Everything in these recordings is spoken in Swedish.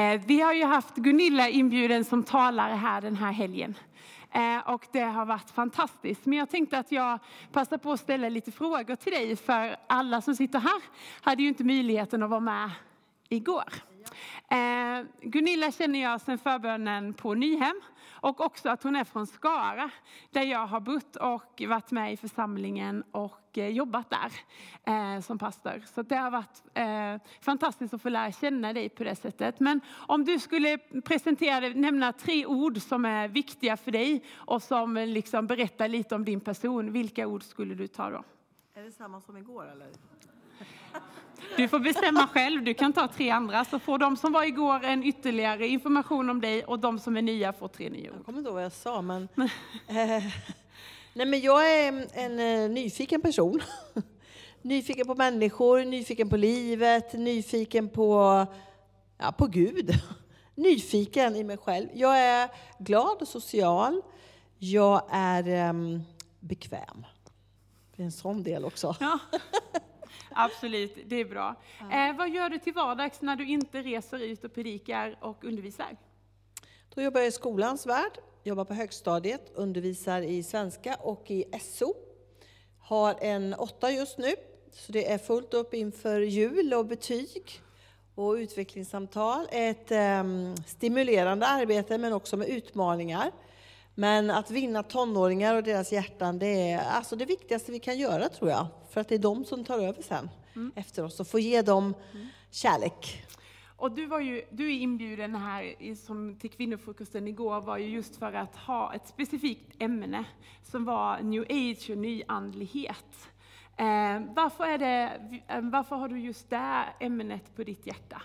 Eh, vi har ju haft Gunilla inbjuden som talare här den här helgen. Eh, och det har varit fantastiskt. Men jag tänkte att jag passar på att ställa lite frågor till dig. För alla som sitter här hade ju inte möjligheten att vara med igår. Eh, Gunilla känner jag sedan förbönen på Nyhem och också att hon är från Skara där jag har bott och varit med i församlingen och eh, jobbat där eh, som pastor. Så det har varit eh, fantastiskt att få lära känna dig på det sättet. Men om du skulle presentera dig, nämna tre ord som är viktiga för dig och som eh, liksom berättar lite om din person, vilka ord skulle du ta då? Är det samma som igår eller? Du får bestämma själv. Du kan ta tre andra så får de som var igår en ytterligare information om dig och de som är nya får tre nya Jag ord. kommer inte ihåg vad jag sa, men... eh, nej, men jag är en, eh, nyfiken person. nyfiken på människor, nyfiken på livet, nyfiken på, ja, på Gud. nyfiken i mig själv. Jag är glad och social. Jag är em, bekväm. Det är en sån del också. Ja. Absolut, det är bra. Eh, vad gör du till vardags när du inte reser ut och predikar och undervisar? Då jobbar jag i skolans värld, jobbar på högstadiet, undervisar i svenska och i SO. Har en åtta just nu, så det är fullt upp inför jul och betyg och utvecklingssamtal. Ett em, stimulerande arbete men också med utmaningar. Men att vinna tonåringar och deras hjärtan, det är alltså det viktigaste vi kan göra tror jag. För att det är de som tar över sen efter oss och får ge dem kärlek. Och du, var ju, du är inbjuden här som, till kvinnofrukosten igår var ju just för att ha ett specifikt ämne som var new age och nyandlighet. Eh, varför, är det, eh, varför har du just det ämnet på ditt hjärta?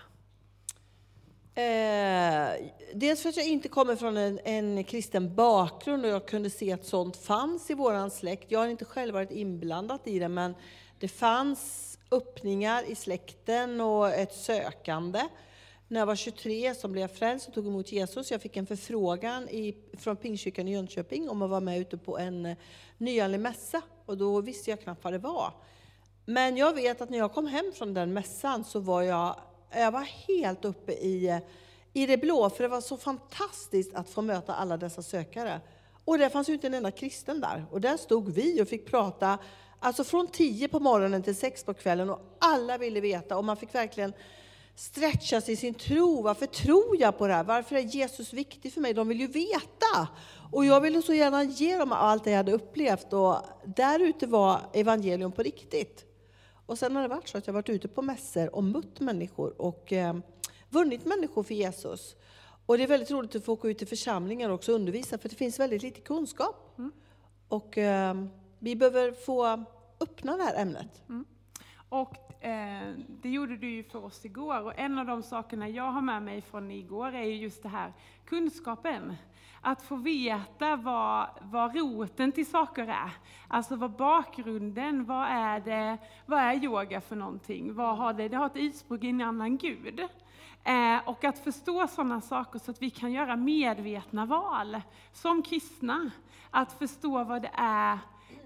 Eh, dels för att jag inte kommer från en, en kristen bakgrund och jag kunde se att sånt fanns i våran släkt. Jag har inte själv varit inblandad i det, men det fanns öppningar i släkten och ett sökande. När jag var 23 som blev jag frälst och tog emot Jesus. Jag fick en förfrågan i, från Pingstkyrkan i Jönköping om att vara med ute på en eh, nyanländ mässa. Och då visste jag knappt vad det var. Men jag vet att när jag kom hem från den mässan så var jag, jag var helt uppe i, i det blå, för det var så fantastiskt att få möta alla dessa sökare. Och det fanns ju inte en enda kristen där. Och där stod vi och fick prata, alltså från 10 på morgonen till 6 på kvällen och alla ville veta och man fick verkligen stretchas i sin tro. Varför tror jag på det här? Varför är Jesus viktig för mig? De vill ju veta. Och jag ville så gärna ge dem allt det jag hade upplevt. Och där ute var evangelium på riktigt. Och sen har det varit så att jag varit ute på mässor och mött människor och eh, vunnit människor för Jesus. Och det är väldigt roligt att få åka ut till församlingar och också undervisa, för det finns väldigt lite kunskap. Och eh, vi behöver få öppna det här ämnet. Och eh, det gjorde du ju för oss igår. Och en av de sakerna jag har med mig från igår är ju just det här kunskapen. Att få veta vad, vad roten till saker är. Alltså vad bakgrunden, vad är det, vad är yoga för någonting? Vad har det, det har ett ursprung i en annan gud. Eh, och att förstå sådana saker så att vi kan göra medvetna val som kristna. Att förstå vad det är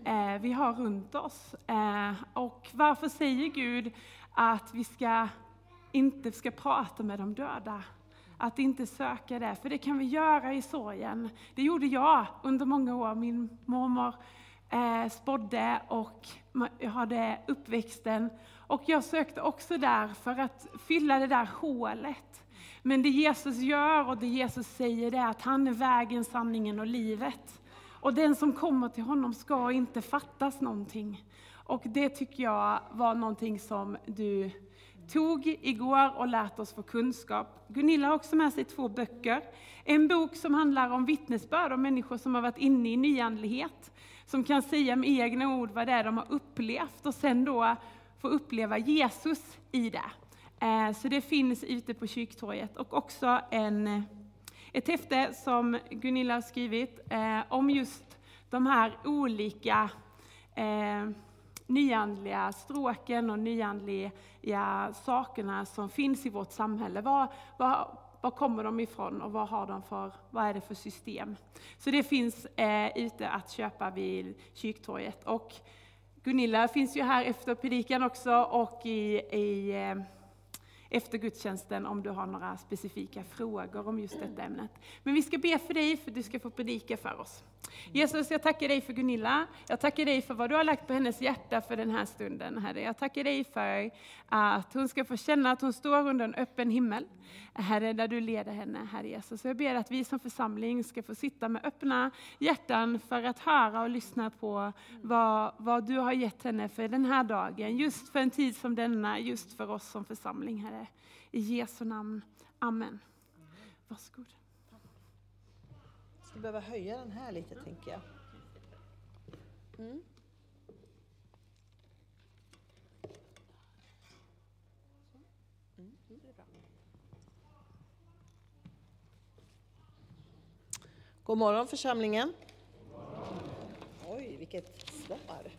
eh, vi har runt oss. Eh, och varför säger Gud att vi ska, inte ska prata med de döda? Att inte söka det, för det kan vi göra i sorgen. Det gjorde jag under många år. Min mormor eh, spådde och jag hade uppväxten. Och jag sökte också där för att fylla det där hålet. Men det Jesus gör och det Jesus säger det är att han är vägen, sanningen och livet. Och den som kommer till honom ska inte fattas någonting. Och det tycker jag var någonting som du tog igår och lärt oss få kunskap. Gunilla har också med sig två böcker. En bok som handlar om vittnesbörd om människor som har varit inne i nyandlighet. Som kan säga med egna ord vad det är de har upplevt och sen då få uppleva Jesus i det. Eh, så det finns ute på kyrktorget. Och också en ett häfte som Gunilla har skrivit eh, om just de här olika eh, nyandliga stråken och nyandliga sakerna som finns i vårt samhälle. Var, var, var kommer de ifrån och vad, har de för, vad är det för system? Så det finns eh, ute att köpa vid kyrktorget. Och Gunilla finns ju här efter predikan också och i, i eh, efter gudstjänsten om du har några specifika frågor om just detta ämnet. Men vi ska be för dig för du ska få predika för oss. Jesus, jag tackar dig för Gunilla. Jag tackar dig för vad du har lagt på hennes hjärta för den här stunden, Herre. Jag tackar dig för att hon ska få känna att hon står under en öppen himmel, Herre, där du leder henne, Herre Jesus. Jag ber att vi som församling ska få sitta med öppna hjärtan för att höra och lyssna på vad, vad du har gett henne för den här dagen, just för en tid som denna, just för oss som församling, Herre. I Jesu namn. Amen. Varsågod. Skulle behöva höja den här lite, tänker jag. Mm. God morgon församlingen. Oj, vilket svar.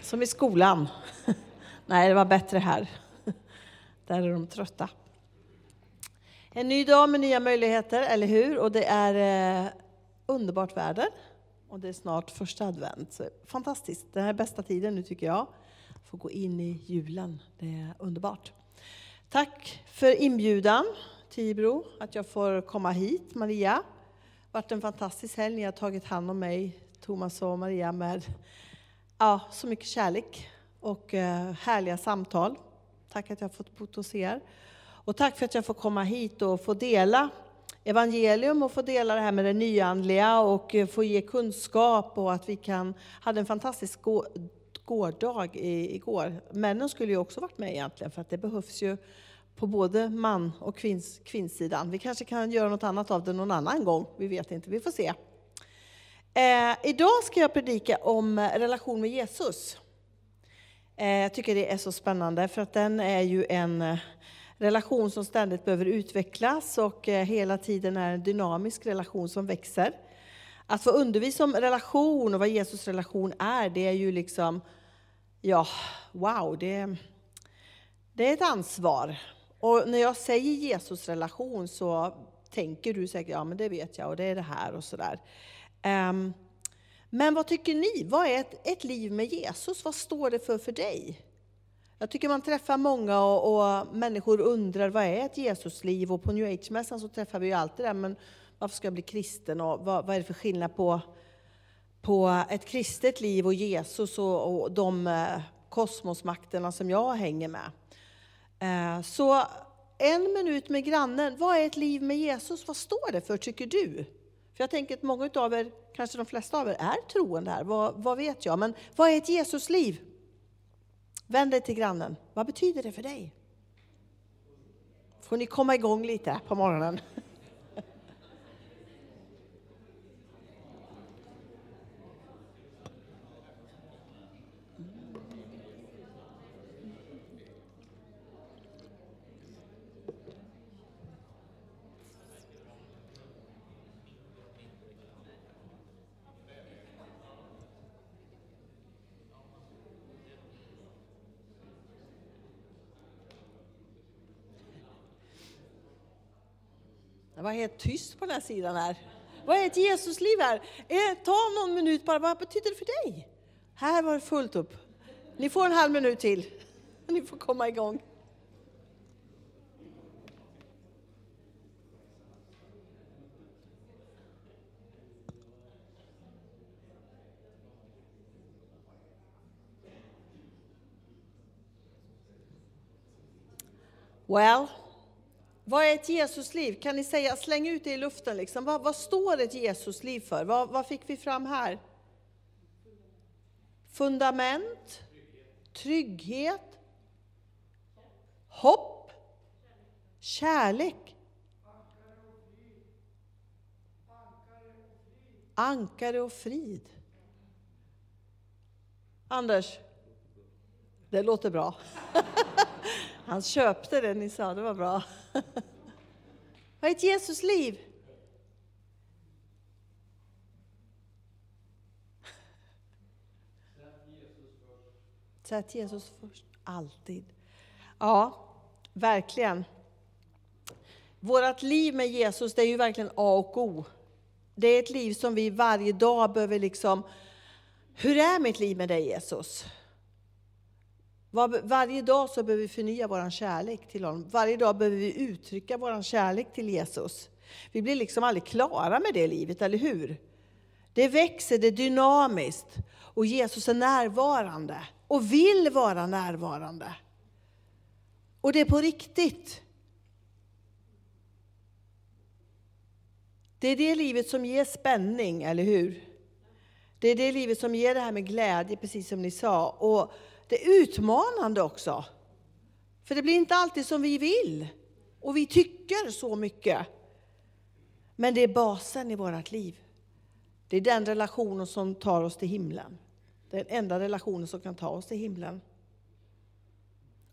Som i skolan. Nej, det var bättre här. Där är de trötta. En ny dag med nya möjligheter, eller hur? Och det är eh, underbart väder. Och det är snart första advent. Så fantastiskt. Det här är bästa tiden nu tycker jag. Få gå in i julen. Det är underbart. Tack för inbjudan, Tibro, att jag får komma hit, Maria. Det har varit en fantastisk helg. Ni har tagit hand om mig, Thomas och Maria, med ja, så mycket kärlek och eh, härliga samtal. Tack att jag har fått bo hos er. Och tack för att jag får komma hit och få dela evangelium och få dela det här med det nyandliga och eh, få ge kunskap och att vi kan, hade en fantastisk gårdag igår. Männen skulle ju också varit med egentligen för att det behövs ju på både man och kvinns, kvinnsidan. Vi kanske kan göra något annat av det någon annan gång, vi vet inte, vi får se. Eh, idag ska jag predika om relation med Jesus. Eh, jag tycker det är så spännande för att den är ju en eh, relation som ständigt behöver utvecklas och eh, hela tiden är en dynamisk relation som växer. Att få undervisa om relation och vad Jesus relation är, det är ju liksom, ja, wow, det, det är ett ansvar. Och när jag säger Jesus relation så tänker du säkert, ja men det vet jag och det är det här och sådär. Um, men vad tycker ni? Vad är ett, ett liv med Jesus? Vad står det för för dig? Jag tycker man träffar många och, och människor undrar vad är ett Jesusliv? Och på New Age-mässan så träffar vi ju alltid det, men varför ska jag bli kristen? Och vad, vad är det för skillnad på, på ett kristet liv och Jesus och, och de eh, kosmosmakterna som jag hänger med? Eh, så en minut med grannen, vad är ett liv med Jesus? Vad står det för tycker du? För jag tänker att många av er, kanske de flesta av er, är troende här. Vad, vad vet jag? Men vad är ett Jesusliv? Vänd dig till grannen. Vad betyder det för dig? Får ni komma igång lite på morgonen? Det var helt tyst på den här sidan här. Vad är ett Jesusliv här? Eh, ta någon minut bara, vad betyder det för dig? Här var det fullt upp. Ni får en halv minut till. Ni får komma igång. Well, vad är ett Jesusliv? Kan ni säga, släng ut det i luften. Liksom. Vad, vad står ett Jesusliv för? Vad, vad fick vi fram här? Fundament, trygghet, hopp, kärlek. Ankare och frid. Anders, det låter bra. Han köpte det ni sa, det var bra. Vad är ett Jesusliv? Sätt Jesus först, alltid. Ja, verkligen. Vårt liv med Jesus, det är ju verkligen A och O. Det är ett liv som vi varje dag behöver liksom, hur är mitt liv med dig Jesus? Varje dag så behöver vi förnya vår kärlek till honom. Varje dag behöver vi uttrycka vår kärlek till Jesus. Vi blir liksom aldrig klara med det livet, eller hur? Det växer, det är dynamiskt. Och Jesus är närvarande och vill vara närvarande. Och det är på riktigt. Det är det livet som ger spänning, eller hur? Det är det livet som ger det här med glädje, precis som ni sa. Och det är utmanande också. För det blir inte alltid som vi vill. Och vi tycker så mycket. Men det är basen i vårt liv. Det är den relationen som tar oss till himlen. Den enda relationen som kan ta oss till himlen.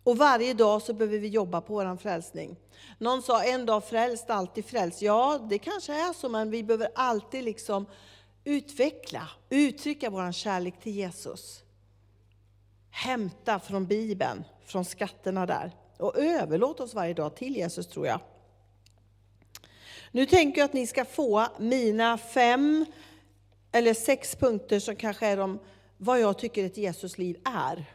Och varje dag så behöver vi jobba på vår frälsning. Någon sa en dag frälst, alltid frälst. Ja, det kanske är så, men vi behöver alltid liksom utveckla, uttrycka vår kärlek till Jesus. Hämta från Bibeln, från skatterna där. Och överlåt oss varje dag till Jesus tror jag. Nu tänker jag att ni ska få mina fem eller sex punkter som kanske är om vad jag tycker ett Jesusliv är.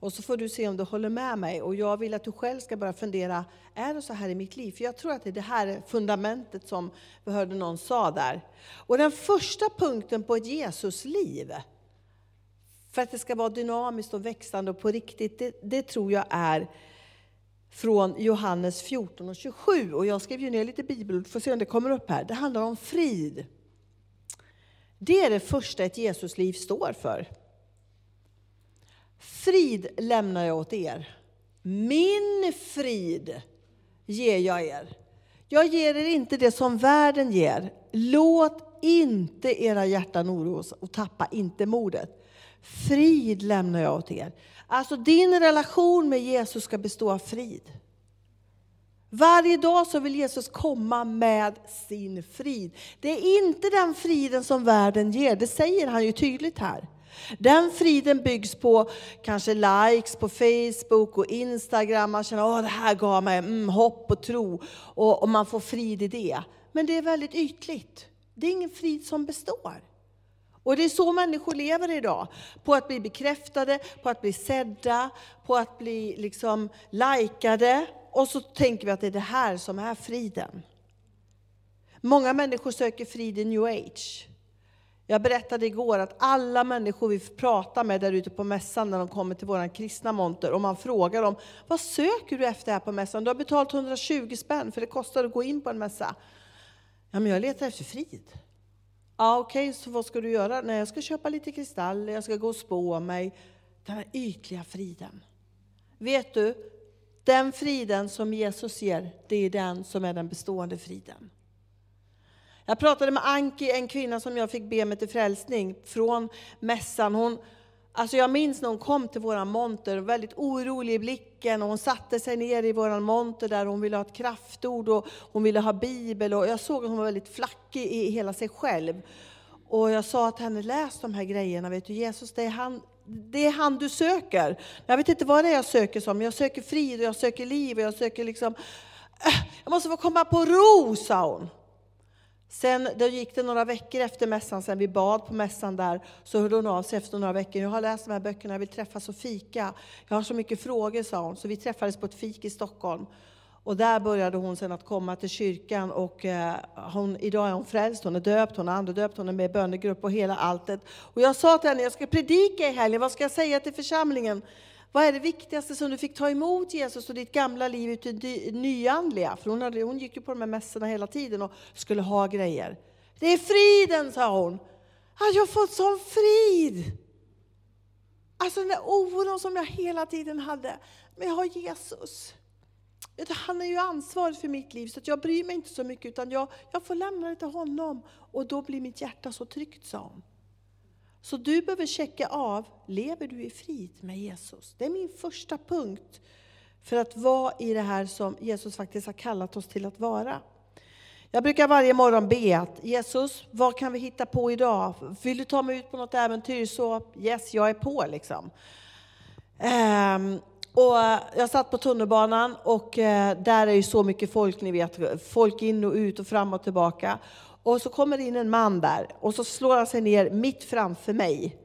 Och så får du se om du håller med mig. Och jag vill att du själv ska börja fundera, är det så här i mitt liv? För jag tror att det är det här fundamentet som vi hörde någon sa där. Och den första punkten på ett Jesusliv, för att det ska vara dynamiskt och växande och på riktigt, det, det tror jag är från Johannes 14 och 27. Och jag skrev ju ner lite bibelord, får se om det kommer upp här. Det handlar om frid. Det är det första ett Jesusliv står för. Frid lämnar jag åt er. Min frid ger jag er. Jag ger er inte det som världen ger. Låt inte era hjärtan oroas och tappa inte modet. Frid lämnar jag åt er. Alltså din relation med Jesus ska bestå av frid. Varje dag så vill Jesus komma med sin frid. Det är inte den friden som världen ger, det säger han ju tydligt här. Den friden byggs på kanske likes på Facebook och Instagram. Man känner att det här gav mig mm, hopp och tro och, och man får frid i det. Men det är väldigt ytligt. Det är ingen frid som består. Och det är så människor lever idag. På att bli bekräftade, på att bli sedda, på att bli liksom likade. Och så tänker vi att det är det här som är friden. Många människor söker frid i new age. Jag berättade igår att alla människor vi pratar med där ute på mässan när de kommer till vår kristna monter och man frågar dem, vad söker du efter här på mässan? Du har betalt 120 spänn för det kostar att gå in på en mässa. Ja, men jag letar efter frid ah, okej, okay, så vad ska du göra? Nej, jag ska köpa lite kristaller, jag ska gå och spå mig. Den här ytliga friden. Vet du, den friden som Jesus ger, det är den som är den bestående friden. Jag pratade med Anki, en kvinna som jag fick be mig till frälsning, från mässan. Hon, alltså jag minns när hon kom till våran monter, väldigt orolig i blicken. Och hon satte sig ner i våran monter där hon ville ha ett kraftord och hon ville ha bibel. Och jag såg att hon var väldigt flackig i hela sig själv. Och jag sa till henne, läs de här grejerna. Vet du, Jesus, det är han, det är han du söker. Jag vet inte vad det är jag söker som. Jag söker frid och jag söker liv och jag söker liksom... Äh, jag måste få komma på ro, sa hon. Sen då gick det några veckor efter mässan, sen vi bad på mässan där, så hörde hon av sig efter några veckor. Jag har läst de här böckerna, jag vill träffas och fika. Jag har så mycket frågor, sa hon. Så vi träffades på ett fik i Stockholm. Och där började hon sen att komma till kyrkan och eh, hon, idag är hon frälst, hon är döpt, hon är andedöpt, hon är med i bönegrupp och hela alltet. Och jag sa till henne, jag ska predika i helgen, vad ska jag säga till församlingen? Vad är det viktigaste som du fick ta emot Jesus och ditt gamla liv ut i nyandliga? För hon, hade, hon gick ju på de här mässorna hela tiden och skulle ha grejer. Det är friden, sa hon. Jag har fått sån frid! Alltså den där oron som jag hela tiden hade. Men jag har Jesus. Han är ju ansvarig för mitt liv, så jag bryr mig inte så mycket, utan jag, jag får lämna det till honom. Och då blir mitt hjärta så tryggt, sa hon. Så du behöver checka av, lever du i frid med Jesus? Det är min första punkt för att vara i det här som Jesus faktiskt har kallat oss till att vara. Jag brukar varje morgon be att Jesus, vad kan vi hitta på idag? Vill du ta mig ut på något äventyr? Så yes, jag är på liksom. Um, och jag satt på tunnelbanan och uh, där är ju så mycket folk, ni vet, folk in och ut och fram och tillbaka. Och så kommer in en man där och så slår han sig ner mitt framför mig.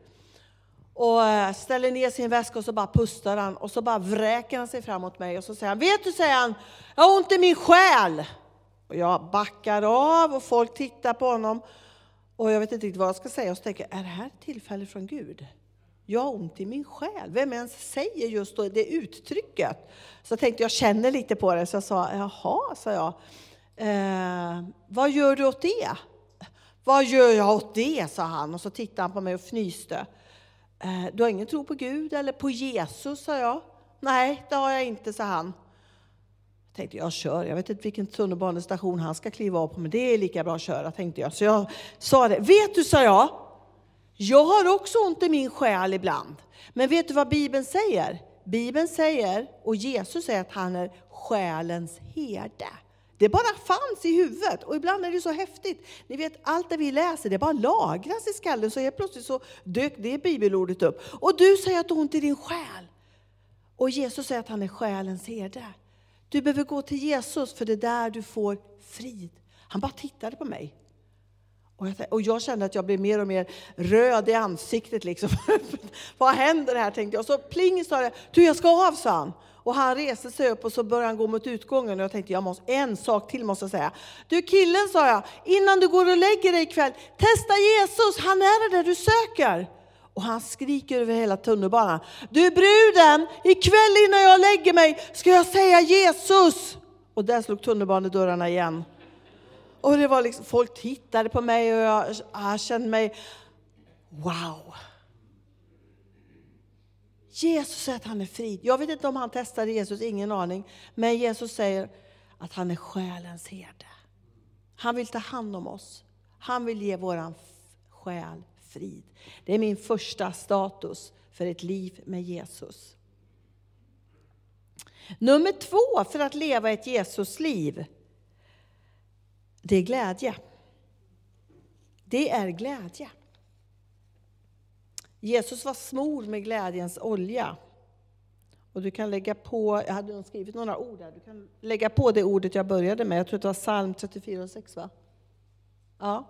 och eh, ställer ner sin väska och så bara pustar han och så bara vräker han sig fram mot mig och så säger han, vet du, säger han, jag har ont i min själ. Och jag backar av och folk tittar på honom och jag vet inte riktigt vad jag ska säga och så tänker jag, är det här ett tillfälle från Gud? Jag har ont i min själ. Vem ens säger just då det uttrycket? Så jag tänkte jag känner lite på det, så jag sa, jaha, sa jag. Eh, vad gör du åt det? Vad gör jag åt det? sa han och så tittade han på mig och fnyste. Eh, du har ingen tro på Gud eller på Jesus, sa jag. Nej, det har jag inte, sa han. Jag tänkte jag kör, jag vet inte vilken tunnelbanestation han ska kliva av på, men det är lika bra att köra, tänkte jag. Så jag sa det. Vet du, sa jag, jag har också ont i min själ ibland. Men vet du vad Bibeln säger? Bibeln säger, och Jesus säger att han är själens herde. Det bara fanns i huvudet och ibland är det så häftigt. Ni vet, allt det vi läser, det bara lagras i skallen så helt plötsligt så dök det bibelordet upp. Och du säger att du har ont i din själ. Och Jesus säger att han är själens herde. Du behöver gå till Jesus för det är där du får frid. Han bara tittade på mig. Och jag, och jag kände att jag blev mer och mer röd i ansiktet. Liksom. Vad händer här? tänkte jag. Och så pling sa det, du jag ska av, sa han. Och han reste sig upp och så började han gå mot utgången. Och jag tänkte, jag måste, en sak till måste jag säga. Du killen, sa jag, innan du går och lägger dig ikväll, testa Jesus, han är det där du söker. Och han skriker över hela tunnelbanan. Du bruden, ikväll innan jag lägger mig ska jag säga Jesus. Och där slog tunnelbanedörrarna igen. Och det var liksom, folk tittade på mig och jag, jag kände mig, wow. Jesus säger att han är frid. Jag vet inte om han testade Jesus, ingen aning. Men Jesus säger att han är själens herde. Han vill ta hand om oss. Han vill ge våran själ frid. Det är min första status för ett liv med Jesus. Nummer två för att leva ett Jesusliv, det är glädje. Det är glädje. Jesus var smord med glädjens olja. Och du kan lägga på, jag hade skrivit några ord där, du kan lägga på det ordet jag började med, jag tror det var psalm 34 och 6 va? Ja.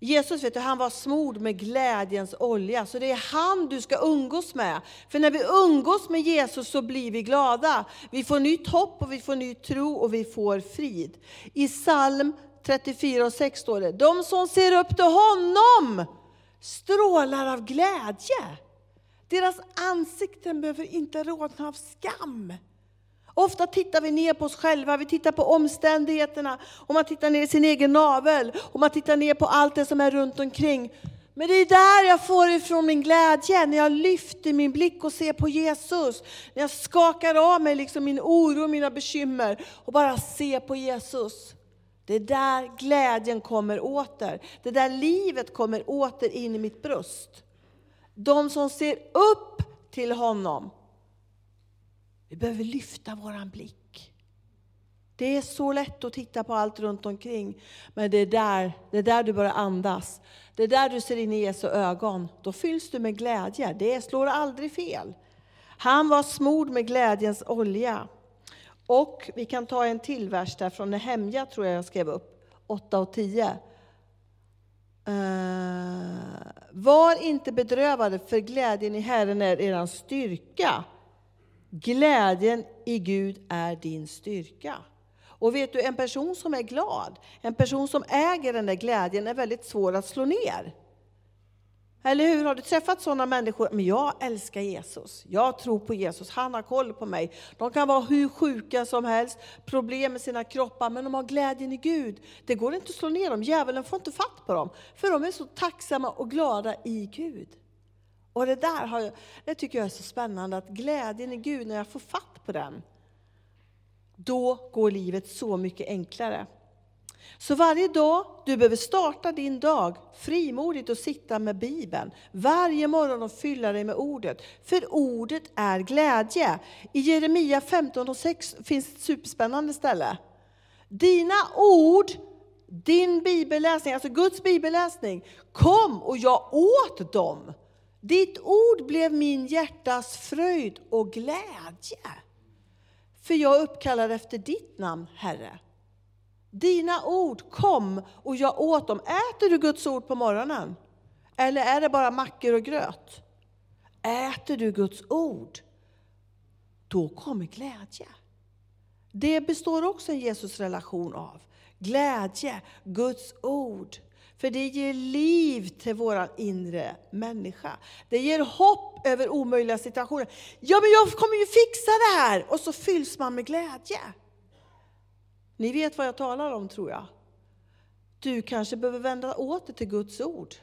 Jesus vet du, han var smord med glädjens olja, så det är han du ska umgås med. För när vi umgås med Jesus så blir vi glada. Vi får nytt hopp och vi får ny tro och vi får frid. I psalm 34 och 6 står det, de som ser upp till honom strålar av glädje. Deras ansikten behöver inte rodna av skam. Ofta tittar vi ner på oss själva, vi tittar på omständigheterna, och man tittar ner i sin egen navel, och man tittar ner på allt det som är runt omkring. Men det är där jag får ifrån min glädje, när jag lyfter min blick och ser på Jesus. När jag skakar av mig liksom min oro och mina bekymmer och bara ser på Jesus. Det är där glädjen kommer åter. Det är där livet kommer åter in i mitt bröst. De som ser upp till honom. Vi behöver lyfta våran blick. Det är så lätt att titta på allt runt omkring. Men det är där, det är där du börjar andas. Det är där du ser in i Jesu ögon. Då fylls du med glädje. Det slår aldrig fel. Han var smord med glädjens olja. Och vi kan ta en till vers där från Nehemja, tror jag jag skrev upp, 8 och 10. Uh, eh, var inte bedrövade, för glädjen i Herren är er styrka. Glädjen i Gud är din styrka. Och vet du, en person som är glad, en person som äger den där glädjen är väldigt svår att slå ner. Eller hur? Har du träffat sådana människor? Men jag älskar Jesus. Jag tror på Jesus. Han har koll på mig. De kan vara hur sjuka som helst, problem med sina kroppar, men de har glädjen i Gud. Det går inte att slå ner dem. Djävulen får inte fatt på dem. För de är så tacksamma och glada i Gud. Och det där har jag, det tycker jag är så spännande, att glädjen i Gud, när jag får fatt på den, då går livet så mycket enklare. Så varje dag du behöver starta din dag frimodigt och sitta med Bibeln. Varje morgon och fylla dig med ordet. För ordet är glädje. I Jeremia 15 och 6 finns ett superspännande ställe. Dina ord, din bibelläsning, alltså Guds bibelläsning, kom och jag åt dem. Ditt ord blev min hjärtas fröjd och glädje. För jag uppkallar efter ditt namn, Herre. Dina ord kom och jag åt dem. Äter du Guds ord på morgonen? Eller är det bara mackor och gröt? äter du Guds ord, då kommer glädje. Det består också en Jesusrelation av. Glädje, Guds ord. För det ger liv till vår inre människa. Det ger hopp över omöjliga situationer. Ja, men jag kommer ju fixa det här! Och så fylls man med glädje. Ni vet vad jag talar om, tror jag. Du kanske behöver vända åter till Guds ord.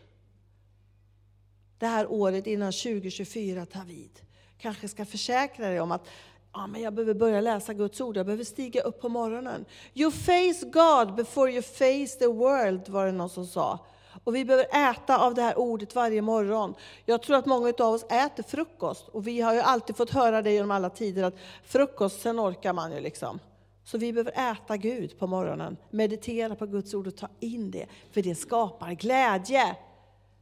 Det här året innan 2024 tar vid. Kanske ska försäkra dig om att ja, men jag behöver börja läsa Guds ord, jag behöver stiga upp på morgonen. You face God before you face the world, var det någon som sa. Och vi behöver äta av det här ordet varje morgon. Jag tror att många av oss äter frukost. Och vi har ju alltid fått höra det genom alla tider att frukost, sen orkar man ju liksom. Så vi behöver äta Gud på morgonen, meditera på Guds ord och ta in det. För det skapar glädje.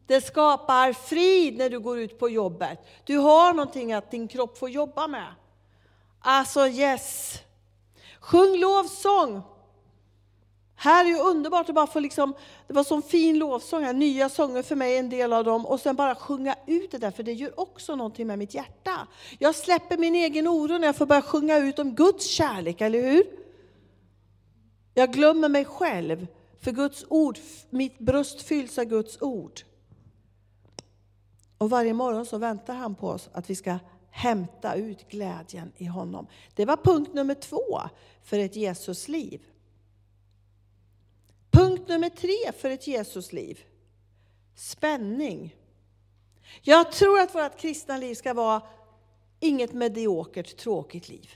Det skapar frid när du går ut på jobbet. Du har någonting att din kropp får jobba med. Alltså yes! Sjung lovsång! Här är ju underbart att bara få liksom, det var sån fin lovsång här, nya sånger för mig, en del av dem, och sen bara sjunga ut det där, för det gör också någonting med mitt hjärta. Jag släpper min egen oro när jag får börja sjunga ut om Guds kärlek, eller hur? Jag glömmer mig själv, för Guds ord, mitt bröst fylls av Guds ord. Och varje morgon så väntar han på oss att vi ska hämta ut glädjen i honom. Det var punkt nummer två för ett Jesusliv. Punkt nummer tre för ett Jesusliv. Spänning. Jag tror att vårt kristna liv ska vara inget mediokert, tråkigt liv.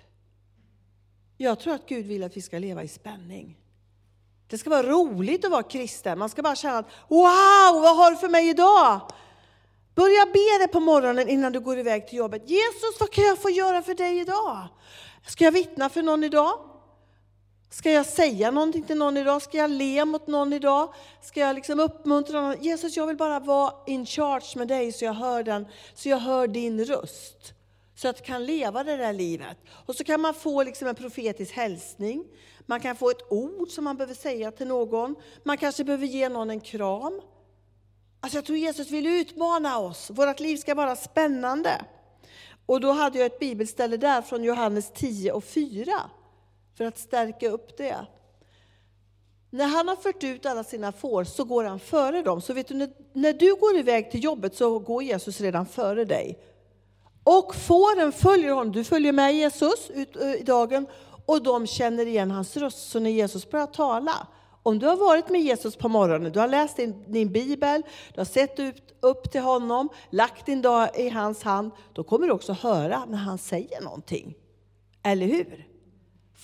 Jag tror att Gud vill att vi ska leva i spänning. Det ska vara roligt att vara kristen. Man ska bara känna att wow, vad har du för mig idag? Börja be det på morgonen innan du går iväg till jobbet. Jesus, vad kan jag få göra för dig idag? Ska jag vittna för någon idag? Ska jag säga någonting till någon idag? Ska jag le mot någon idag? Ska jag liksom uppmuntra någon? Jesus, jag vill bara vara in charge med dig så jag hör, den, så jag hör din röst. Så att jag kan leva det där livet. Och så kan man få liksom en profetisk hälsning. Man kan få ett ord som man behöver säga till någon. Man kanske behöver ge någon en kram. Alltså jag tror Jesus vill utmana oss. Vårt liv ska vara spännande. Och då hade jag ett bibelställe där från Johannes 10 och 4 för att stärka upp det. När han har fört ut alla sina får så går han före dem. Så vet du, när, du går iväg till jobbet så går Jesus redan före dig. Och fåren följer honom. Du följer med Jesus ut eh, i dagen och de känner igen hans röst. Så när Jesus börjar tala om du har varit med Jesus på morgonen, du har läst din, din bibel, du har sett upp, upp till honom, lagt din dag i hans hand, då kommer du också höra när han säger någonting. Eller hur?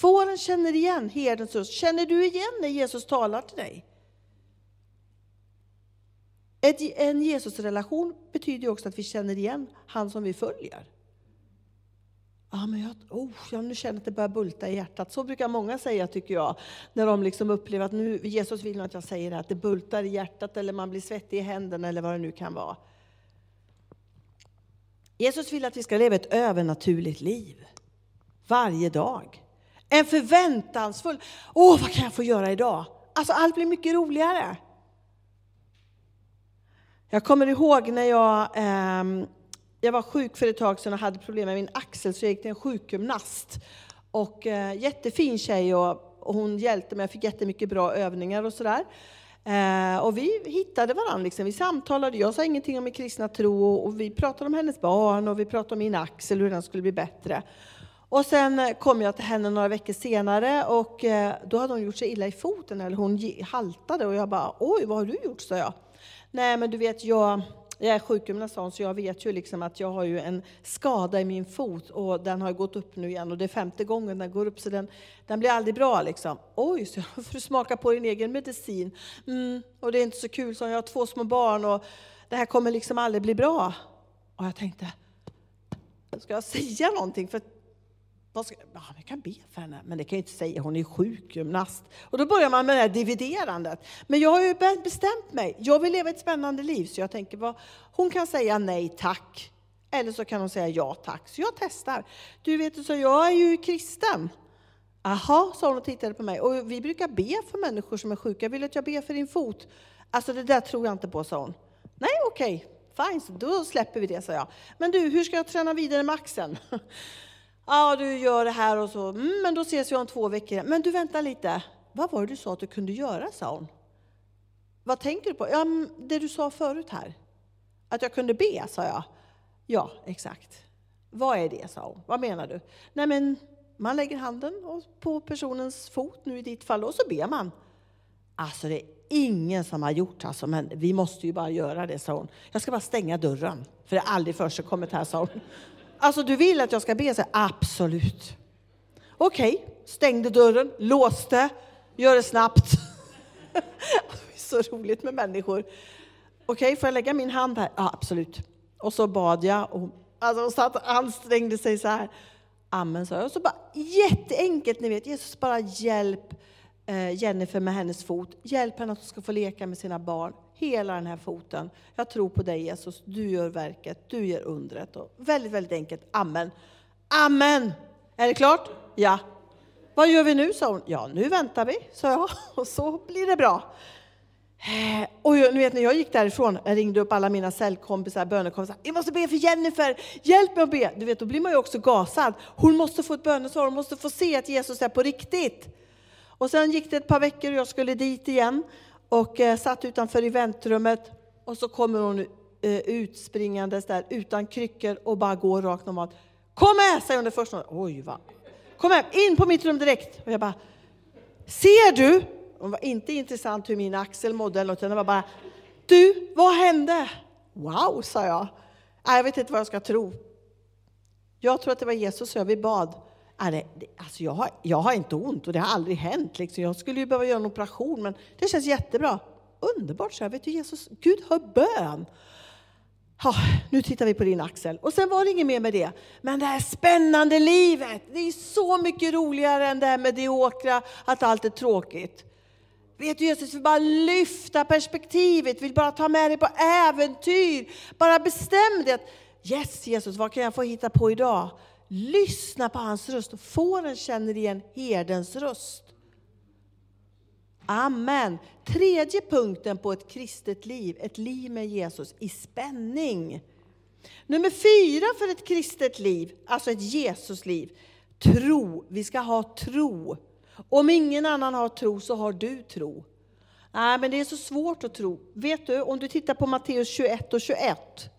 Fåren känner igen herdens röst. Känner du igen när Jesus talar till dig? En Jesusrelation betyder också att vi känner igen han som vi följer. Ja, men jag, oh, jag nu känner att det börjar bulta i hjärtat. Så brukar många säga, tycker jag, när de liksom upplever att nu, Jesus vill att jag säger det, att det bultar i hjärtat eller man blir svettig i händerna eller vad det nu kan vara. Jesus vill att vi ska leva ett övernaturligt liv. Varje dag. En förväntansfull, åh vad kan jag få göra idag? Alltså allt blir mycket roligare. Jag kommer ihåg när jag eh, jag var sjuk för ett tag sedan och hade problem med min axel så jag gick till en sjukgymnast. Och, eh, jättefin tjej och, och, hon hjälpte mig, jag fick jättemycket bra övningar och sådär. Eh, och vi hittade varandra, liksom. vi samtalade, jag sa ingenting om min kristna tro och, och, vi pratade om hennes barn och vi pratade om min axel, hur den skulle bli bättre. Och sen kom jag till henne några veckor senare och eh, då hade hon gjort sig illa i foten, eller hon haltade och jag bara oj, vad har du gjort? sa jag. Nej men du vet, jag jag är sjukgymnast så jag vet ju liksom att jag har ju en skada i min fot och den har gått upp nu igen och det är femte gången den går upp så den, den blir aldrig bra liksom. Oj, så jag får smaka på din egen medicin. Mm, och det är inte så kul, så jag har två små barn och det här kommer liksom aldrig bli bra. Och jag tänkte, ska jag säga någonting? För vad ska, ja, jag kan be för henne, men det kan jag inte säga, hon är sjukgymnast. Och då börjar man med det här dividerandet. Men jag har ju bestämt mig, jag vill leva ett spännande liv, så jag tänker, vad, hon kan säga nej tack, eller så kan hon säga ja tack. Så jag testar. Du vet, så jag är ju kristen. Aha, sa hon och tittade på mig. Och vi brukar be för människor som är sjuka. Vill du att jag ber för din fot? Alltså det där tror jag inte på, sa hon. Nej, okej. Okay. Fine, så då släpper vi det, sa jag. Men du, hur ska jag träna vidare med axeln? Ja, du gör det här och så. Mm, men då ses vi om två veckor. Men du, vänta lite. Vad var det du sa att du kunde göra, sa hon. Vad tänker du på? Ja, det du sa förut här. Att jag kunde be, sa jag. Ja, exakt. Vad är det, sa hon. Vad menar du? Nej, men man lägger handen på personens fot, nu i ditt fall, och så ber man. Alltså, det är ingen som har gjort alltså, men vi måste ju bara göra det, sa hon. Jag ska bara stänga dörren, för det har aldrig förekommit här, sa hon. Alltså, du vill att jag ska be? Så, Absolut. Okej, okay. stängde dörren, låste, gör det snabbt. det är så roligt med människor. Okej, okay, får jag lägga min hand här? Ja, absolut. Och så bad jag. Och, alltså, och satt ansträngde sig så här. Amen, sa jag. Och så bara jätteenkelt, ni vet, Jesus bara hjälp Eh, Jennifer med hennes fot. Hjälp henne att hon ska få leka med sina barn. Hela den här foten. Jag tror på dig Jesus, du gör verket, du gör undret. Och väldigt, väldigt enkelt. Amen. Amen! Är det klart? Ja. Vad gör vi nu, sa hon. Ja, nu väntar vi, sa jag. Och så blir det bra. Eh, och ni vet när jag gick därifrån, jag ringde upp alla mina cellkompisar, bönekompisar. Jag måste be för Jennifer, hjälp mig att be. Du vet, då blir man ju också gasad. Hon måste få ett bönesvar, hon måste få se att Jesus är på riktigt. Och sen gick det ett par veckor och jag skulle dit igen och eh, satt utanför eventrummet och så kommer hon eh, utspringandes där utan kryckor och bara går rakt normalt. Kom med, säger hon det första. Oj, va. Kom med, in på mitt rum direkt. Och jag bara, ser du? Hon var inte intressant hur min axel mådde eller något, det var bara, du, vad hände? Wow, sa jag. Jag vet inte vad jag ska tro. Jag tror att det var Jesus, så jag vi bad. Alltså jag, har, jag har inte ont och det har aldrig hänt. Liksom. Jag skulle ju behöva göra en operation, men det känns jättebra. Underbart, så jag. Vet du, Jesus, Gud hör bön. Ha, nu tittar vi på din axel. Och sen var det inget mer med det. Men det här spännande livet, det är så mycket roligare än det här mediokra, att allt är tråkigt. Vet du Jesus, vill bara lyfta perspektivet, vill bara ta med dig på äventyr. Bara bestäm dig att yes Jesus, vad kan jag få hitta på idag? Lyssna på hans röst. Fåren känner igen herdens röst. Amen. Tredje punkten på ett kristet liv, ett liv med Jesus i spänning. Nummer fyra för ett kristet liv, alltså ett Jesusliv. Tro. Vi ska ha tro. Om ingen annan har tro så har du tro. Nej, men det är så svårt att tro. Vet du, om du tittar på Matteus 21 och 21.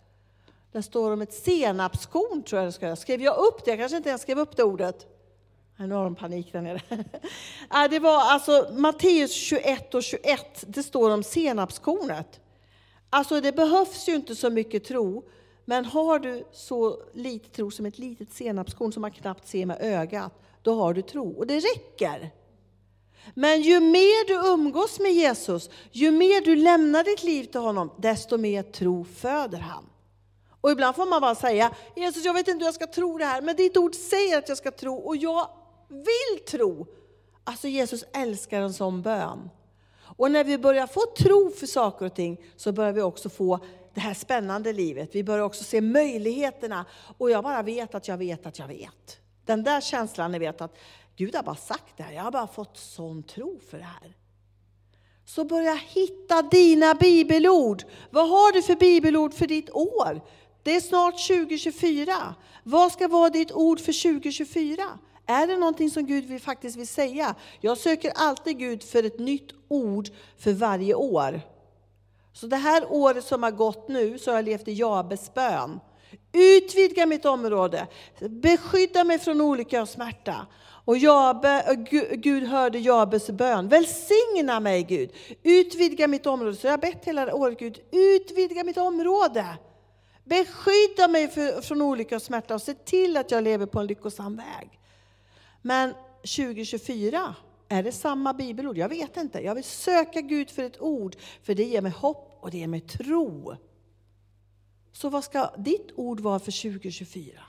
Där står om ett senapskorn, tror jag det ska. Skrev jag upp det? Jag kanske inte ens skrev upp det ordet. Nu har de panik där nere. Det var alltså Matteus 21 och 21. Det står om senapskornet. Alltså det behövs ju inte så mycket tro. Men har du så lite tro som ett litet senapskorn som man knappt ser med ögat, då har du tro. Och det räcker. Men ju mer du umgås med Jesus, ju mer du lämnar ditt liv till honom, desto mer tro föder han. Och ibland får man bara säga, Jesus jag vet inte hur jag ska tro det här, men ditt ord säger att jag ska tro och jag vill tro. Alltså Jesus älskar en sån bön. Och när vi börjar få tro för saker och ting så börjar vi också få det här spännande livet. Vi börjar också se möjligheterna. Och jag bara vet att jag vet att jag vet. Den där känslan, ni vet att Gud har bara sagt det här. Jag har bara fått sån tro för det här. Så börja hitta dina bibelord. Vad har du för bibelord för ditt år? Det är snart 2024. Vad ska vara ditt ord för 2024? Är det någonting som Gud vill, faktiskt vill säga? Jag söker alltid Gud för ett nytt ord för varje år. Så det här året som har gått nu så har jag levt i Jabes bön. Utvidga mitt område, beskydda mig från olycka och smärta. Och Jabe, Gud hörde Jabes bön. Välsigna mig Gud, utvidga mitt område. Så jag har bett hela året Gud, utvidga mitt område. Beskydda mig för, från olycka och smärta och se till att jag lever på en lyckosam väg. Men 2024, är det samma bibelord? Jag vet inte. Jag vill söka Gud för ett ord, för det ger mig hopp och det ger mig tro. Så vad ska ditt ord vara för 2024?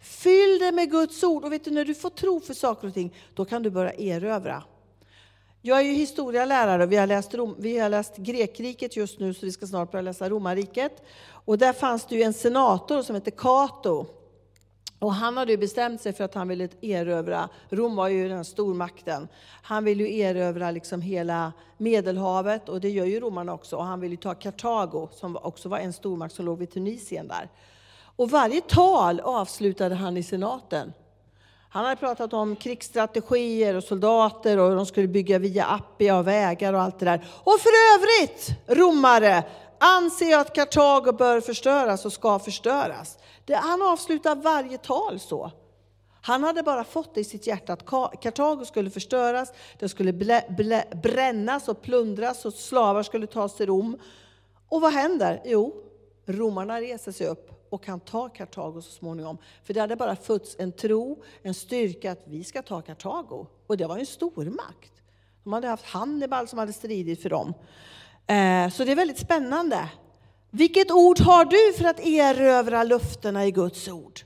Fyll det med Guds ord. Och vet du, när du får tro för saker och ting, då kan du börja erövra. Jag är ju historielärare och vi har läst, Rom, vi har läst Grekriket just nu, så vi ska snart börja läsa Romarriket. Och där fanns det ju en senator som hette Cato. Och han hade ju bestämt sig för att han ville erövra, Rom var ju den stormakten, han ville ju erövra liksom hela Medelhavet och det gör ju romarna också. Och han ville ta Kartago som också var en stormakt som låg vid Tunisien där. Och varje tal avslutade han i senaten. Han hade pratat om krigsstrategier och soldater och hur de skulle bygga via Appia och vägar och allt det där. Och för övrigt, romare, anser jag att Kartago bör förstöras och ska förstöras. Det, han avslutar varje tal så. Han hade bara fått det i sitt hjärta att Kartago skulle förstöras, det skulle blä, blä, brännas och plundras och slavar skulle tas till Rom. Och vad händer? Jo, romarna reser sig upp och kan ta Kartago så småningom. För det hade bara fötts en tro, en styrka att vi ska ta Kartago. Och det var en stormakt. De hade haft Hannibal som hade stridit för dem. Eh, så det är väldigt spännande. Vilket ord har du för att erövra lufterna i Guds ord?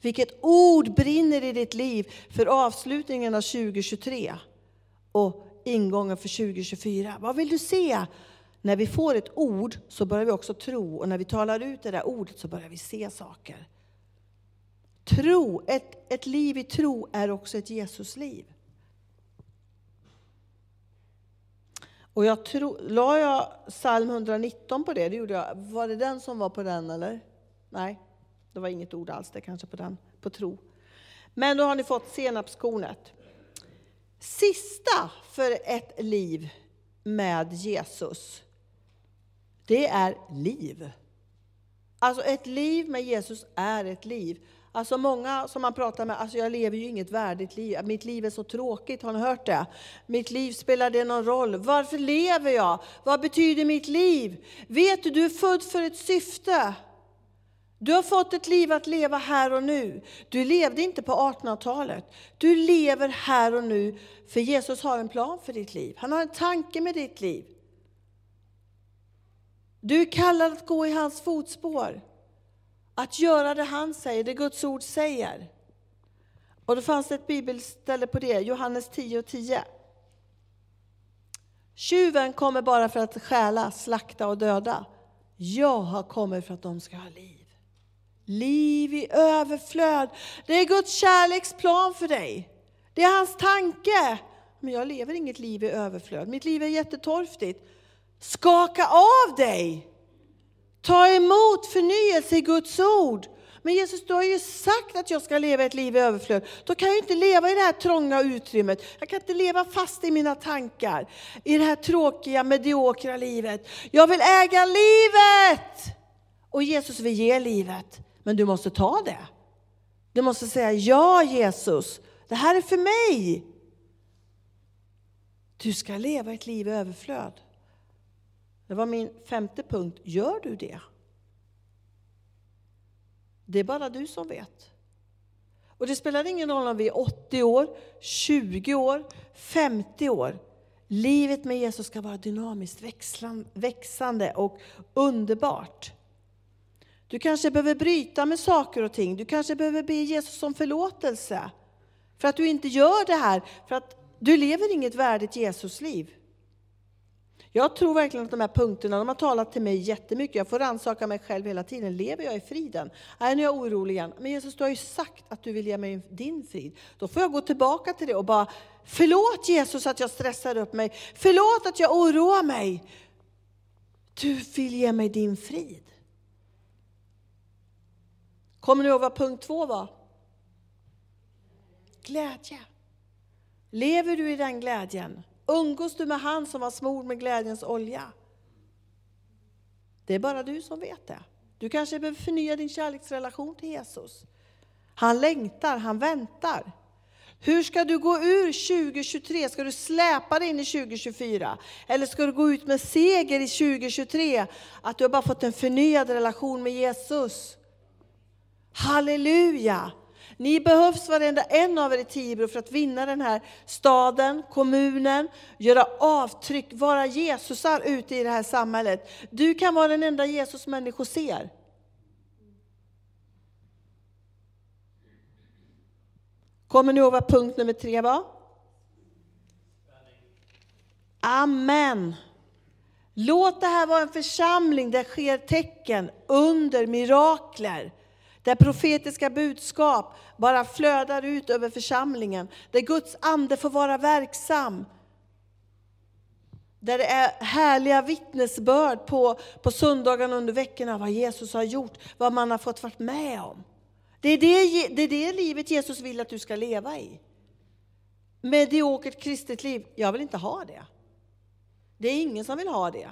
Vilket ord brinner i ditt liv för avslutningen av 2023 och ingången för 2024? Vad vill du se? När vi får ett ord så börjar vi också tro och när vi talar ut det där ordet så börjar vi se saker. Tro, ett, ett liv i tro är också ett Jesusliv. Och jag tro, la jag psalm 119 på det? Det gjorde jag. Var det den som var på den eller? Nej, det var inget ord alls det kanske på den, på tro. Men då har ni fått senapskornet. Sista för ett liv med Jesus, det är liv. Alltså ett liv med Jesus är ett liv. Alltså många som man pratar med, alltså jag lever ju inget värdigt liv. Mitt liv är så tråkigt, har ni hört det? Mitt liv, spelar det någon roll? Varför lever jag? Vad betyder mitt liv? Vet du, du är född för ett syfte. Du har fått ett liv att leva här och nu. Du levde inte på 1800-talet. Du lever här och nu, för Jesus har en plan för ditt liv. Han har en tanke med ditt liv. Du är kallad att gå i hans fotspår. Att göra det han säger, det Guds ord säger. Och då fanns det ett bibelställe på det, Johannes 10 och 10. Tjuven kommer bara för att stjäla, slakta och döda. Jag har kommit för att de ska ha liv. Liv i överflöd. Det är Guds kärleksplan för dig. Det är hans tanke. Men jag lever inget liv i överflöd. Mitt liv är jättetorftigt. Skaka av dig! Ta emot förnyelse i Guds ord. Men Jesus, du har ju sagt att jag ska leva ett liv i överflöd. Då kan jag inte leva i det här trånga utrymmet. Jag kan inte leva fast i mina tankar, i det här tråkiga, mediokra livet. Jag vill äga livet! Och Jesus vill ge livet, men du måste ta det. Du måste säga, ja Jesus, det här är för mig. Du ska leva ett liv i överflöd. Det var min femte punkt. Gör du det? Det är bara du som vet. Och det spelar ingen roll om vi är 80 år, 20 år, 50 år. Livet med Jesus ska vara dynamiskt, växande och underbart. Du kanske behöver bryta med saker och ting. Du kanske behöver be Jesus om förlåtelse. För att du inte gör det här, för att du lever inget värdigt Jesusliv. Jag tror verkligen att de här punkterna de har talat till mig jättemycket. Jag får rannsaka mig själv hela tiden. Lever jag i friden? Nej, nu är jag orolig igen. Men Jesus, du har ju sagt att du vill ge mig din frid. Då får jag gå tillbaka till det och bara, förlåt Jesus att jag stressar upp mig. Förlåt att jag oroar mig. Du vill ge mig din frid. Kommer ni ihåg vad punkt två var? Glädje. Lever du i den glädjen? Umgås du med han som var smord med glädjens olja? Det är bara du som vet det. Du kanske behöver förnya din kärleksrelation till Jesus. Han längtar, han väntar. Hur ska du gå ur 2023? Ska du släpa dig in i 2024? Eller ska du gå ut med seger i 2023? Att du har bara fått en förnyad relation med Jesus. Halleluja! Ni behövs varenda en av er i Tibro för att vinna den här staden, kommunen, göra avtryck, vara Jesusar ute i det här samhället. Du kan vara den enda Jesus människor ser. Kommer ni ihåg vad punkt nummer tre var? Amen. Låt det här vara en församling där sker tecken, under, mirakler. Där profetiska budskap bara flödar ut över församlingen. Där Guds ande får vara verksam. Där det är härliga vittnesbörd på, på söndagarna under veckorna, vad Jesus har gjort, vad man har fått vara med om. Det är det, det är det livet Jesus vill att du ska leva i. Mediokert kristet liv, jag vill inte ha det. Det är ingen som vill ha det.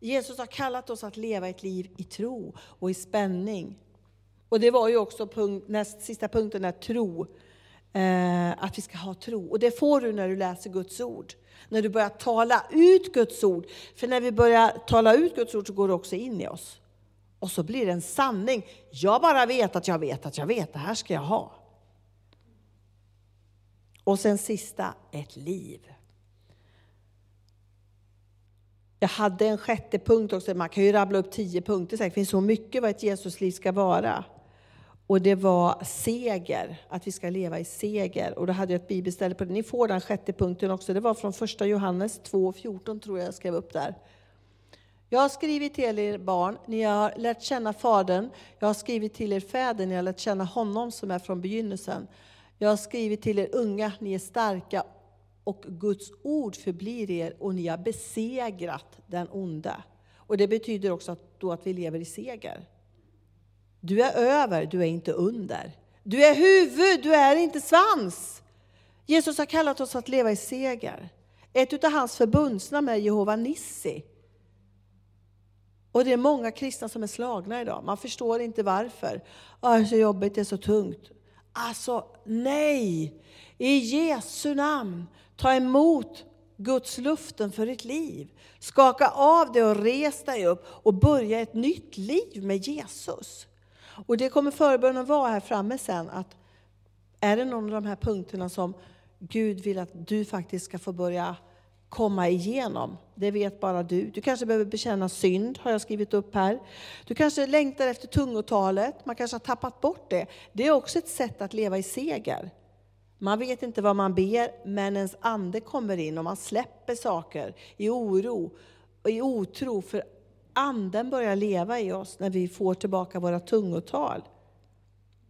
Jesus har kallat oss att leva ett liv i tro och i spänning. Och det var ju också punkt, näst sista punkten, är tro. Eh, att vi ska ha tro. Och det får du när du läser Guds ord. När du börjar tala ut Guds ord. För när vi börjar tala ut Guds ord så går det också in i oss. Och så blir det en sanning. Jag bara vet att jag vet att jag vet, det här ska jag ha. Och sen sista, ett liv. Jag hade en sjätte punkt också, man kan ju rabbla upp tio punkter, det finns så mycket vad ett Jesusliv ska vara. Och det var seger, att vi ska leva i seger. Och då hade jag ett bibelställe på det. Ni får den sjätte punkten också. Det var från första Johannes 2.14 tror jag jag skrev upp där. Jag har skrivit till er barn, ni har lärt känna Fadern. Jag har skrivit till er fäder, ni har lärt känna honom som är från begynnelsen. Jag har skrivit till er unga, ni är starka och Guds ord förblir er och ni har besegrat den onde. Och det betyder också att, då att vi lever i seger. Du är över, du är inte under. Du är huvud, du är inte svans. Jesus har kallat oss att leva i seger. Ett av hans förbundsnamn är Jehova Nissi. Och det är många kristna som är slagna idag. Man förstår inte varför. Ah, det är så jobbigt, det är så tungt. Alltså, nej! I Jesu namn, ta emot Guds luften för ditt liv. Skaka av det och res dig upp och börja ett nytt liv med Jesus. Och det kommer förbönen vara här framme sen, att är det någon av de här punkterna som Gud vill att du faktiskt ska få börja komma igenom. Det vet bara du. Du kanske behöver bekänna synd, har jag skrivit upp här. Du kanske längtar efter tungotalet, man kanske har tappat bort det. Det är också ett sätt att leva i seger. Man vet inte vad man ber, men ens ande kommer in och man släpper saker i oro och i otro, för anden börjar leva i oss när vi får tillbaka våra tungotal.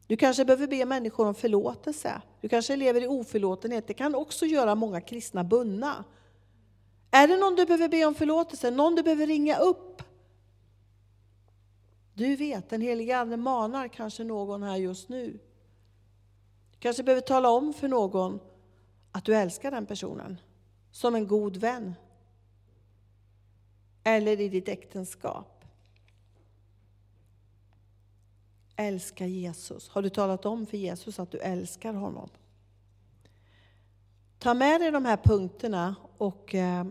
Du kanske behöver be människor om förlåtelse. Du kanske lever i oförlåtenhet. Det kan också göra många kristna bundna. Är det någon du behöver be om förlåtelse? Någon du behöver ringa upp? Du vet, den helige Ande manar kanske någon här just nu. Du kanske behöver tala om för någon att du älskar den personen som en god vän. Eller i ditt äktenskap. Älska Jesus. Har du talat om för Jesus att du älskar honom? Ta med dig de här punkterna och eh,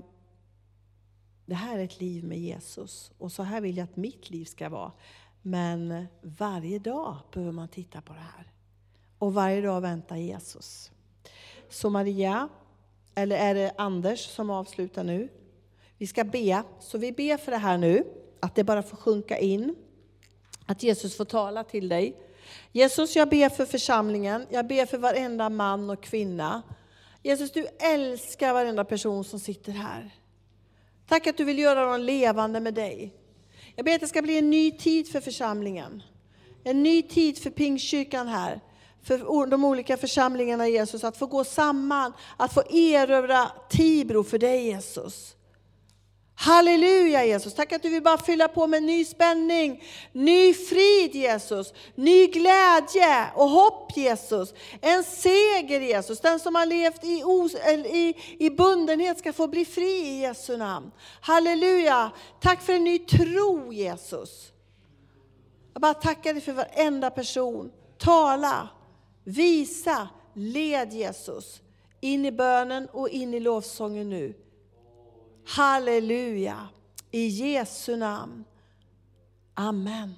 det här är ett liv med Jesus och så här vill jag att mitt liv ska vara. Men varje dag behöver man titta på det här. Och varje dag väntar Jesus. Så Maria, eller är det Anders som avslutar nu? Vi ska be, så vi ber för det här nu, att det bara får sjunka in. Att Jesus får tala till dig. Jesus, jag ber för församlingen, jag ber för varenda man och kvinna. Jesus, du älskar varenda person som sitter här. Tack att du vill göra dem levande med dig. Jag ber att det ska bli en ny tid för församlingen. En ny tid för Pingstkyrkan här. För de olika församlingarna Jesus, att få gå samman, att få erövra Tibro för dig Jesus. Halleluja Jesus, tack att du vill bara fylla på med ny spänning, ny frid Jesus, ny glädje och hopp Jesus. En seger Jesus, den som har levt i, os, i, i bundenhet ska få bli fri i Jesu namn. Halleluja, tack för en ny tro Jesus. Jag bara tackar dig för varenda person. Tala, visa, led Jesus in i bönen och in i lovsången nu. Halleluja! I Jesu namn. Amen.